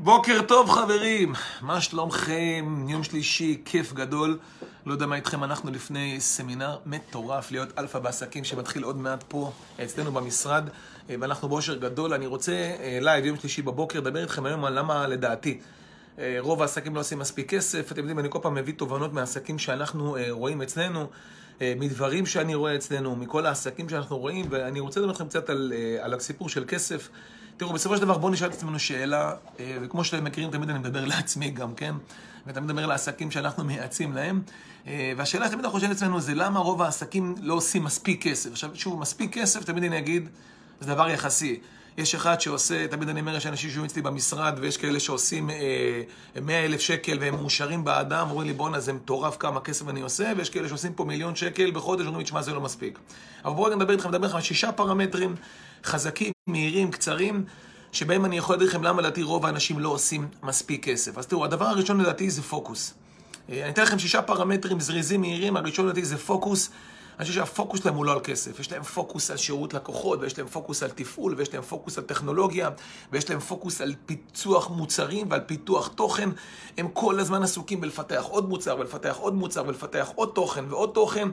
בוקר טוב חברים, מה שלומכם? יום שלישי, כיף גדול. לא יודע מה איתכם, אנחנו לפני סמינר מטורף להיות אלפא בעסקים שמתחיל עוד מעט פה אצלנו במשרד אה, ואנחנו באושר גדול. אני רוצה live, יום שלישי בבוקר, לדבר איתכם היום על למה לדעתי אה, רוב העסקים לא עושים מספיק כסף. אתם יודעים, אני כל פעם מביא תובנות מהעסקים שאנחנו אה, רואים אצלנו, מדברים שאני רואה אצלנו, מכל העסקים שאנחנו רואים, ואני רוצה לדבר איתכם קצת על, על הסיפור של כסף. תראו, בסופו של דבר בואו נשאל את עצמנו שאלה, אה, וכמו שאתם מכירים, תמיד אני מדבר לעצמי גם, כן? ותמיד מדבר לעסקים שאנחנו מייעצים להם. אה, והשאלה שתמיד אנחנו חושבים לעצמנו זה למה רוב העסקים לא עושים מספיק כסף. עכשיו, שוב, מספיק כסף, תמיד אני אגיד, זה דבר יחסי. יש אחד שעושה, תמיד אני אומר, יש אנשים שיושבים אצלי במשרד, ויש כאלה שעושים אה, 100 אלף שקל והם מאושרים באדם, אומרים לי, בואנה, זה מטורף כמה כסף אני עושה, ויש כאלה שעושים פה מיליון שקל בחודש, אומרים לי, תשמע, זה לא מספיק. אבל בואו נדבר איתכם, נדבר איתכם על שישה פרמטרים חזקים, מהירים, קצרים, שבהם אני יכול להגיד לכם למה לדעתי רוב האנשים לא עושים מספיק כסף. אז תראו, הדבר הראשון לדעתי זה פוקוס. אה, אני אתן לכם שישה פרמטרים זריזים מהירים, הראשון לדעתי זה פוקוס. אני חושב שהפוקוס שלהם הוא לא על כסף, יש להם פוקוס על שירות לקוחות, ויש להם פוקוס על תפעול, ויש להם פוקוס על טכנולוגיה, ויש להם פוקוס על פיצוח מוצרים ועל פיתוח תוכן. הם כל הזמן עסוקים בלפתח עוד מוצר, ולפתח עוד מוצר, ולפתח עוד תוכן ועוד תוכן.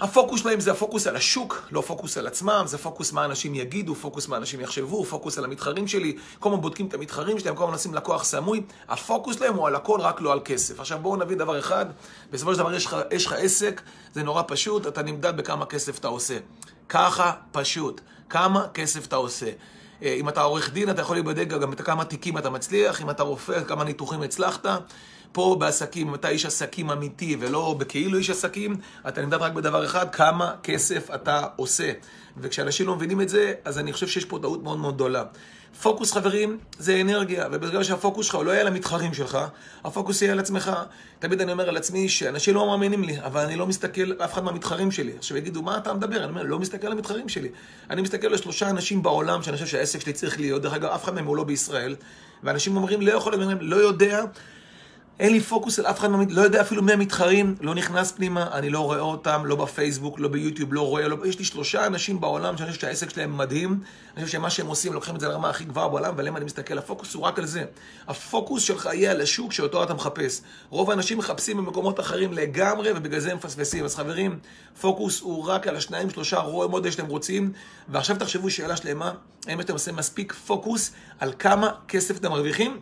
הפוקוס שלהם זה הפוקוס על השוק, לא פוקוס על עצמם, זה פוקוס מה אנשים יגידו, פוקוס מה אנשים יחשבו, פוקוס על המתחרים שלי, כל הזמן בודקים את המתחרים שלהם, כל הזמן נשים לקוח סמוי, הפוקוס שלהם הוא על הכל, רק לא על כסף. עכשיו בואו נביא דבר אחד, בסופו של דבר יש לך עסק, זה נורא פשוט, אתה נמדד בכמה כסף אתה עושה. ככה פשוט, כמה כסף אתה עושה. אה, אם אתה עורך דין, אתה יכול להיבדק גם את כמה תיקים אתה מצליח, אם אתה רופא, כמה ניתוחים הצלחת. פה בעסקים, אם אתה איש עסקים אמיתי ולא בכאילו איש עסקים, אתה נמדד רק בדבר אחד, כמה כסף אתה עושה. וכשאנשים לא מבינים את זה, אז אני חושב שיש פה טעות מאוד מאוד גדולה. פוקוס, חברים, זה אנרגיה, ובגלל שהפוקוס שלך הוא לא יהיה על המתחרים שלך, הפוקוס יהיה על עצמך. תמיד אני אומר על עצמי שאנשים לא מאמינים לי, אבל אני לא מסתכל על אף אחד מהמתחרים שלי. עכשיו יגידו, מה אתה מדבר? אני אומר, לא מסתכל על המתחרים שלי. אני מסתכל על שלושה אנשים בעולם שאני חושב שהעסק שלי צריך להיות, דרך אגב, אף אחד מהם הוא לא בישראל, ואנשים אומרים, לא יכול, להיות, לא יודע, אין לי פוקוס על אף אחד, לא יודע אפילו מי המתחרים, לא נכנס פנימה, אני לא רואה אותם, לא בפייסבוק, לא ביוטיוב, לא רואה, לא... יש לי שלושה אנשים בעולם שאני חושב שהעסק שלהם מדהים, אני חושב שמה שהם עושים, לוקחים את זה לרמה הכי גבוהה בעולם, ועליהם אני מסתכל, הפוקוס הוא רק על זה. הפוקוס שלך יהיה על השוק שאותו אתה מחפש. רוב האנשים מחפשים במקומות אחרים לגמרי, ובגלל זה הם מפספסים. אז חברים, פוקוס הוא רק על השניים, שלושה רואי מודל שאתם רוצים, ועכשיו תחשבו שאלה שלמה, האם אתם עושים מספיק פוקוס על כמה כסף אתם מרוויחים?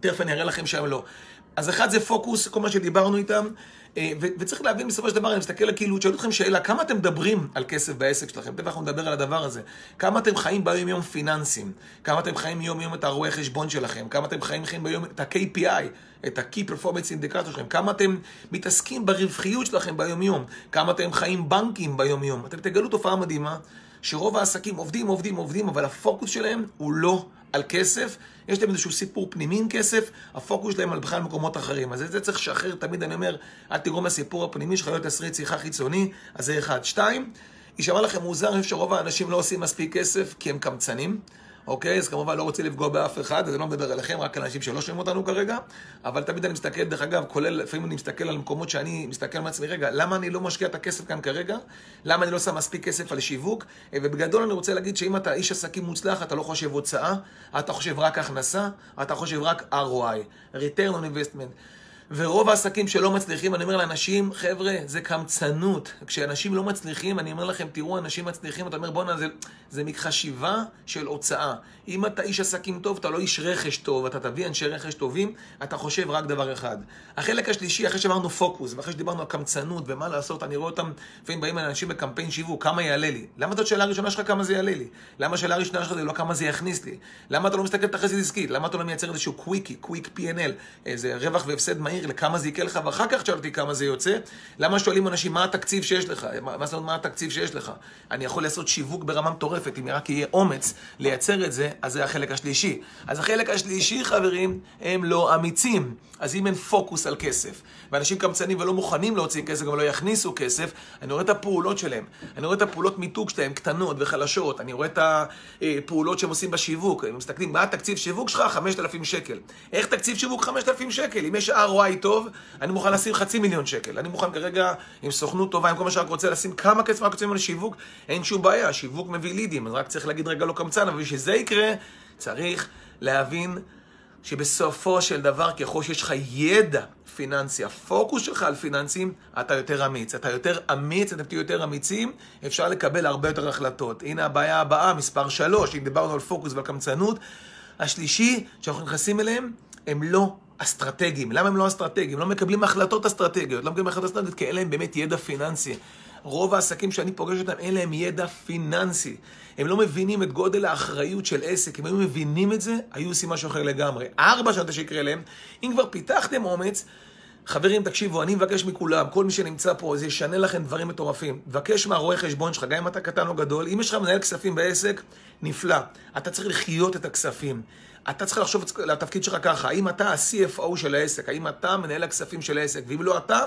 תכף אני אראה לכם שם לא. אז אחד זה פוקוס, כל מה שדיברנו איתם, אה, וצריך להבין בסופו של דבר, אני מסתכל כאילו, שואל אתכם שאלה, כמה אתם מדברים על כסף בעסק שלכם? תכף אנחנו נדבר על הדבר הזה. כמה אתם חיים ביום יום פיננסים? כמה אתם חיים יום יום את הרואי חשבון שלכם? כמה אתם חיים חיים ביום את ה-KPI, את ה-Key Performance Indicator שלכם? כמה אתם מתעסקים ברווחיות שלכם ביום יום? כמה אתם חיים בנקים ביום יום? אתם תגלו תופעה מדהימה, שרוב העסקים עובדים, עובדים, עובדים, אבל הפוקוס שלהם הוא לא על כסף, יש להם איזשהו סיפור פנימי עם כסף, הפוקוס שלהם על בכלל מקומות אחרים. אז את זה צריך לשחרר, תמיד אני אומר, אל תגרום לסיפור הפנימי שלך להיות תסריט שיחה חיצוני, אז זה אחד. שתיים, יישמע לכם מוזר, אני חושב שרוב האנשים לא עושים מספיק כסף כי הם קמצנים. אוקיי? אז כמובן לא רוצה לפגוע באף אחד, אז אני לא מדבר עליכם, רק על אנשים שלא שומעים אותנו כרגע, אבל תמיד אני מסתכל, דרך אגב, כולל, לפעמים אני מסתכל על מקומות שאני מסתכל מעצמי, רגע, למה אני לא משקיע את הכסף כאן כרגע? למה אני לא שם מספיק כסף על שיווק? ובגדול אני רוצה להגיד שאם אתה איש עסקים מוצלח, אתה לא חושב הוצאה, אתה חושב רק הכנסה, אתה חושב רק ROI, return on investment. ורוב העסקים שלא מצליחים, אני אומר לאנשים, חבר'ה, זה קמצנות. כשאנשים לא מצליחים, אני אומר לכם, תראו, אנשים מצליחים, אתה אומר, בואנה, זה, זה מחשיבה של הוצאה. אם אתה איש עסקים טוב, אתה לא איש רכש טוב, אתה תביא אנשי רכש טובים, אתה חושב רק דבר אחד. החלק השלישי, אחרי שאמרנו פוקוס, ואחרי שדיברנו על קמצנות ומה לעשות, אני רואה אותם, לפעמים באים אנשים בקמפיין שיווק, כמה יעלה לי? למה זאת השאלה הראשונה שלך כמה זה יעלה לי? למה השאלה הראשונה שלך זה לא כמה זה יכניס לי? למה אתה לא מסתכל תחזית עסקית? למה אתה לא מייצר איזשהו קוויקי, קוויק P&L, איזה רווח והפסד מהיר לכמה זה יקרה לך, ואחר כך תשאל אותי כמה זה יוצא? למה שואלים אנשים מה התקציב שיש לך? מה זאת אומרת מה התקציב שיש לך? אני יכול לעשות שיווק ברמה מטורפת, אם רק יהיה אומץ לייצר את זה, אז זה החלק השלישי. אז החלק השלישי, חברים, הם לא אמיצים. אז אם אין פוקוס על כסף, ואנשים קמצנים ולא מוכנים להוציא כסף, גם לא יכניסו כסף, אני רואה את הפעולות שלהם. אני רואה את הפעולות מיתוג שלהם, קטנות וחלשות. אני רואה את הפעולות שהם עושים בשיווק. הם מסתכלים, מה התקציב שיווק שלך? 5,000 שקל. איך תקציב שיווק 5,000 שקל? אם יש ROI טוב, אני מוכן לשים חצי מיליון שקל. אני מוכן כרגע, עם סוכנות טובה, עם כל מה שרק רוצה, לשים כמה כסף רק רוצים על שיווק, אין שום בעיה. שיווק מביא לידים, אז רק צריך להגיד רגע לא קמצן, אבל בשביל שזה יקרה, צריך להבין שבסופו של דבר, ככל שיש לך ידע פיננסי, הפוקוס שלך על פיננסים, אתה יותר אמיץ. אתה יותר אמיץ, אתם תהיו יותר אמיצים, אפשר לקבל הרבה יותר החלטות. הנה הבעיה הבאה, מספר שלוש, אם דיברנו על פוקוס ועל קמצנות. השלישי, שאנחנו נכנסים אליהם, הם לא אסטרטגיים. למה הם לא אסטרטגיים? לא מקבלים החלטות אסטרטגיות. לא מקבלים החלטות אסטרטגיות כי אין להם באמת ידע פיננסי. רוב העסקים שאני פוגש אותם, אין להם ידע פיננסי. הם לא מבינים את גודל האחריות של עסק. אם היו מבינים את זה, היו עושים משהו אחר לגמרי. ארבע שנות שיקרה להם, אם כבר פיתחתם אומץ, חברים, תקשיבו, אני מבקש מכולם, כל מי שנמצא פה, זה ישנה לכם דברים מטורפים. מבקש מהרואה חשבון שלך, גם אם אתה קטן או גדול, אם יש לך מנהל כספים בעסק, נפלא. אתה צריך לחיות את הכספים. אתה צריך לחשוב על התפקיד שלך ככה, האם אתה ה-CFO של העסק, האם אתה מנהל הכספים של העסק, ואם לא אתה,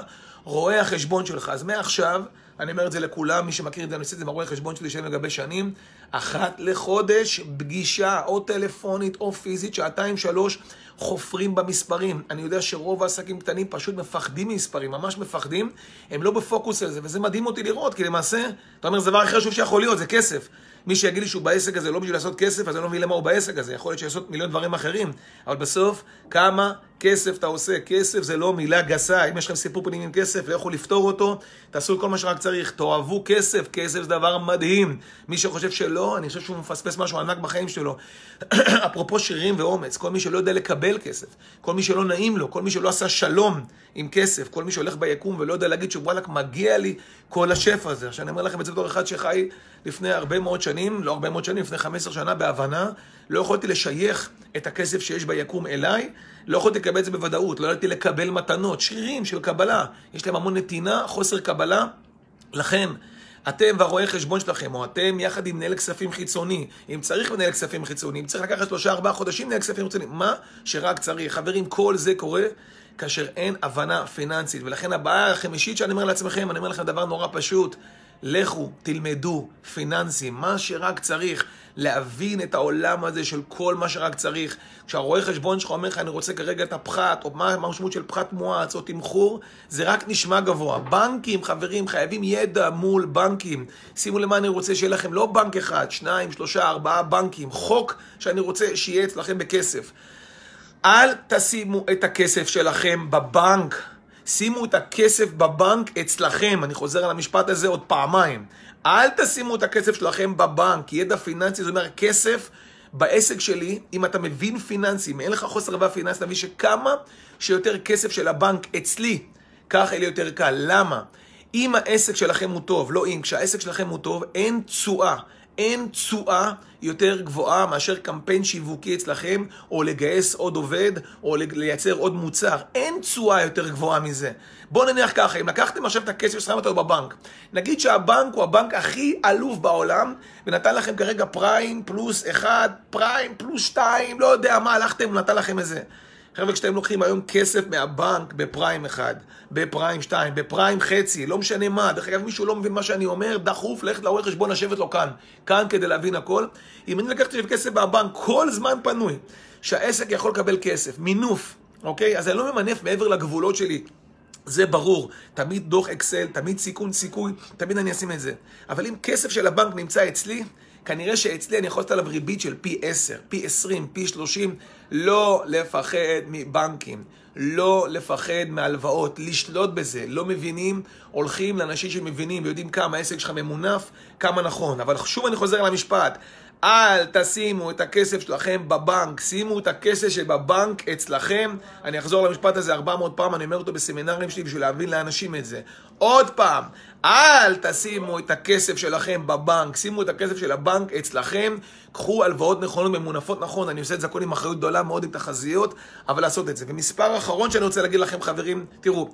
רואה החשבון שלך. אז מעכשיו, אני אומר את זה לכולם, מי שמכיר את זה, אני עושה את זה עם הרואה חשבון שלי שנים לגבי שנים, אחת לחודש, פגישה או טלפונית או פיזית, שעתיים, שלוש, חופרים במספרים. אני יודע שרוב העסקים קטנים פשוט מפחדים ממספרים, ממש מפחדים, הם לא בפוקוס על זה, וזה מדהים אותי לראות, כי למעשה, אתה אומר, זה דבר הכי חשוב שיכול להיות, זה כסף. מי שיגיד לי שהוא בעסק הזה לא בשביל לעשות כסף, אז אני לא מבין למה הוא בעסק הזה. יכול להיות שיעשות מיליון דברים אחרים. אבל בסוף, כמה כסף אתה עושה? כסף זה לא מילה גסה. אם יש לכם סיפור פנימי עם כסף ואיך לפתור אותו, תעשו כל מה שרק צריך. תאהבו כסף, כסף זה דבר מדהים. מי שחושב שלא, אני חושב שהוא מפספס משהו ענק בחיים שלו. אפרופו שירים ואומץ, כל מי שלא יודע לקבל כסף, כל מי שלא נעים לו, כל מי שלא עשה שלום עם כסף, כל מי שהולך ביקום ולא יודע להגיד שוואלכ, מגיע לי כל השפע הזה. עכשיו אני אומר לכם את זה בתור אחד שחי לפני הרבה מאוד שנים, לא הרבה מאוד שנים, לפני 15 שנה בהבנה, לא יכולתי לשייך את הכסף שיש ביקום אליי, לא יכולתי לקבל את זה בוודאות, לא יכולתי לקבל מתנות, שרירים של קבלה, יש להם המון נתינה, חוסר קבלה, לכן אתם והרואה חשבון שלכם, או אתם יחד עם מנהל כספים חיצוני, אם צריך מנהל כספים חיצוני, אם צריך לקחת שלושה ארבעה חודשים מנהל כספים חיצוני, מה שרק צריך. חברים, כל זה קורה כאשר אין הבנה פיננסית, ולכן הבעיה החמישית שאני אומר לעצמכם, אני אומר לכם דבר נורא פשוט, לכו, תלמדו פיננסים, מה שרק צריך, להבין את העולם הזה של כל מה שרק צריך. כשהרואה חשבון שלך אומר לך, אני רוצה כרגע את הפחת, או מה המשמעות של פחת מואץ, או תמחור, זה רק נשמע גבוה. בנקים, חברים, חייבים ידע מול בנקים. שימו למה אני רוצה שיהיה לכם לא בנק אחד, שניים, שלושה, ארבעה בנקים. חוק שאני רוצה שיהיה אצלכם בכסף. אל תשימו את הכסף שלכם בבנק. שימו את הכסף בבנק אצלכם. אני חוזר על המשפט הזה עוד פעמיים. אל תשימו את הכסף שלכם בבנק. ידע פיננסי, זאת אומרת, כסף בעסק שלי, אם אתה מבין פיננסי, אם אין לך חוסר רבה פיננסי, תבין שכמה שיותר כסף של הבנק אצלי, ככה יהיה יותר קל. למה? אם העסק שלכם הוא טוב, לא אם, כשהעסק שלכם הוא טוב, אין תשואה. אין תשואה יותר גבוהה מאשר קמפיין שיווקי אצלכם, או לגייס עוד עובד, או לייצר עוד מוצר. אין תשואה יותר גבוהה מזה. בואו נניח ככה, אם לקחתם עכשיו את הכסף ושמתם אותו בבנק, נגיד שהבנק הוא הבנק הכי עלוב בעולם, ונתן לכם כרגע פריים פלוס אחד, פריים פלוס שתיים, לא יודע מה, הלכתם, הוא נתן לכם איזה. חבר'ה, כשאתם לוקחים היום כסף מהבנק בפריים אחד, בפריים שתיים, בפריים חצי, לא משנה מה, דרך אגב, מישהו לא מבין מה שאני אומר, דחוף, ללכת לרואה חשבון, לשבת לו כאן, כאן כדי להבין הכל. אם אני לקחתי כסף מהבנק כל זמן פנוי, שהעסק יכול לקבל כסף, מינוף, אוקיי? אז אני לא ממנף מעבר לגבולות שלי. זה ברור, תמיד דוח אקסל, תמיד סיכון סיכוי, תמיד אני אשים את זה. אבל אם כסף של הבנק נמצא אצלי, כנראה שאצלי אני יכול לעשות עליו ריבית של פי 10, פי 20, פי 30, לא לפחד מבנקים, לא לפחד מהלוואות, לשלוט בזה. לא מבינים, הולכים לאנשים שמבינים ויודעים כמה העסק שלך ממונף, כמה נכון. אבל שוב אני חוזר למשפט, אל תשימו את הכסף שלכם בבנק, שימו את הכסף שבבנק אצלכם. אני אחזור למשפט הזה 400 פעם, אני אומר אותו בסמינרים שלי בשביל להבין לאנשים את זה. עוד פעם, אל תשימו את הכסף שלכם בבנק, שימו את הכסף של הבנק אצלכם, קחו הלוואות נכונות, ממונפות נכון, אני עושה את זה הכל עם אחריות גדולה מאוד עם תחזיות, אבל לעשות את זה. ומספר אחרון שאני רוצה להגיד לכם, חברים, תראו,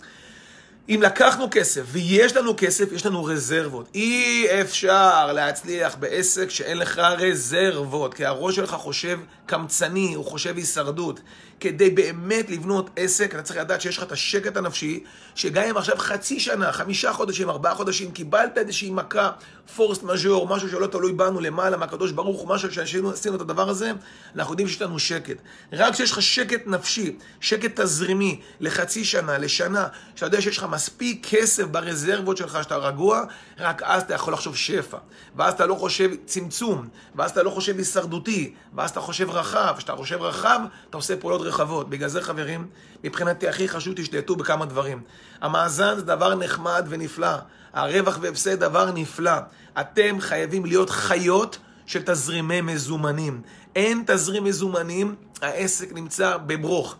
אם לקחנו כסף ויש לנו כסף, יש לנו רזרבות. אי אפשר להצליח בעסק שאין לך רזרבות, כי הראש שלך חושב קמצני, הוא חושב הישרדות. כדי באמת לבנות עסק, אתה צריך לדעת שיש לך את השקט הנפשי, שגם אם עכשיו חצי שנה, חמישה חודשים, ארבעה חודשים, קיבלת איזושהי מכה, פורסט מז'ור, משהו שלא תלוי בנו למעלה מהקדוש ברוך הוא, משהו שעשינו את הדבר הזה, אנחנו יודעים שיש לנו שקט. רק כשיש לך שקט נפשי, שקט תזרימי, לחצי שנה, לשנה, שאתה יודע שיש לך מספיק כסף ברזרבות שלך שאתה רגוע, רק אז אתה יכול לחשוב שפע. ואז אתה לא חושב צמצום, ואז אתה לא חושב הישרדותי, ואז אתה חושב רחב. כשאתה חושב רחב, אתה עושה פעולות רחבות. בגלל זה, חברים, מבחינתי הכי חשוב תשתתו בכמה דברים. המאזן זה דבר נחמד ונפלא. הרווח והפסד דבר נפלא. אתם חייבים להיות חיות של תזרימי מזומנים. אין תזרים מזומנים, העסק נמצא בברוך.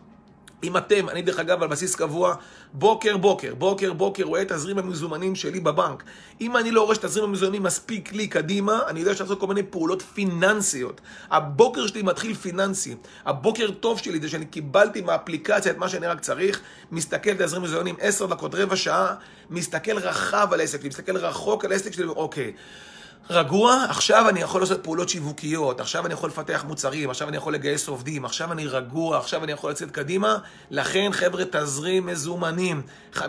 אם אתם, אני דרך אגב על בסיס קבוע, בוקר בוקר, בוקר בוקר רואה תזרים המזומנים שלי בבנק. אם אני לא רואה שתזרים המזומנים מספיק לי קדימה, אני יודע לעשות כל מיני פעולות פיננסיות. הבוקר שלי מתחיל פיננסי. הבוקר טוב שלי זה שאני קיבלתי מהאפליקציה את מה שאני רק צריך, מסתכל תזרים מזומנים עשר דקות, רבע שעה, מסתכל רחב על העסק שלי, מסתכל רחוק על העסק שלי, אוקיי. רגוע, עכשיו אני יכול לעשות פעולות שיווקיות, עכשיו אני יכול לפתח מוצרים, עכשיו אני יכול לגייס עובדים, עכשיו אני רגוע, עכשיו אני יכול לצאת קדימה. לכן, חבר'ה, תזרים מזומנים. 50%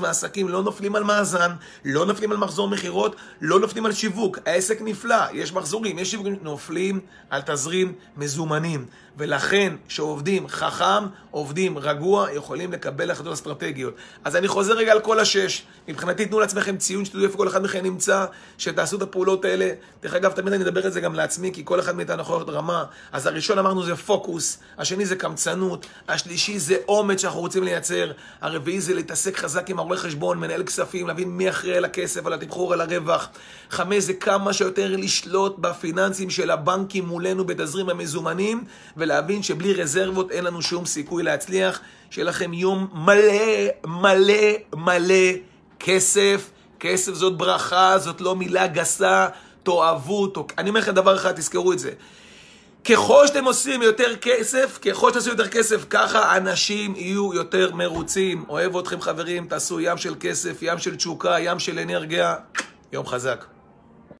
מהעסקים לא נופלים על מאזן, לא נופלים על מחזור מכירות, לא נופלים על שיווק. העסק נפלא, יש מחזורים, יש שיווקים, נופלים על תזרים מזומנים. ולכן, כשעובדים חכם, עובדים רגוע, יכולים לקבל החלטות אסטרטגיות. אז אני חוזר רגע על כל השש. מבחינתי, תנו לעצמכם ציון שתדעו איפה כל אחד מכם נמצא, שתעשו את הפעולות האלה. דרך אגב, תמיד אני אדבר את זה גם לעצמי, כי כל אחד מאיתנו יכול להיות רמה. אז הראשון אמרנו זה פוקוס, השני זה קמצנות, השלישי זה אומץ שאנחנו רוצים לייצר, הרביעי זה להתעסק חזק עם הרואה חשבון, מנהל כספים, להבין מי אחראי על הכסף, על התמחור, על הרווח. חמש זה כמה שיותר לשלוט בפיננסים של הבנקים מולנו בתזרים המזומנים, ולהבין שבלי רזרבות אין לנו שום סיכוי להצליח. שיהיה לכם יום מלא, מלא, מלא כסף. כסף זאת ברכה, זאת לא מילה גסה, תאהבו, תאהבו. אני אומר לכם דבר אחד, תזכרו את זה. ככל שאתם עושים יותר כסף, ככל שתעשו יותר כסף, ככה אנשים יהיו יותר מרוצים. אוהב אתכם חברים, תעשו ים של כסף, ים של תשוקה, ים של אנרגיה. יום חזק.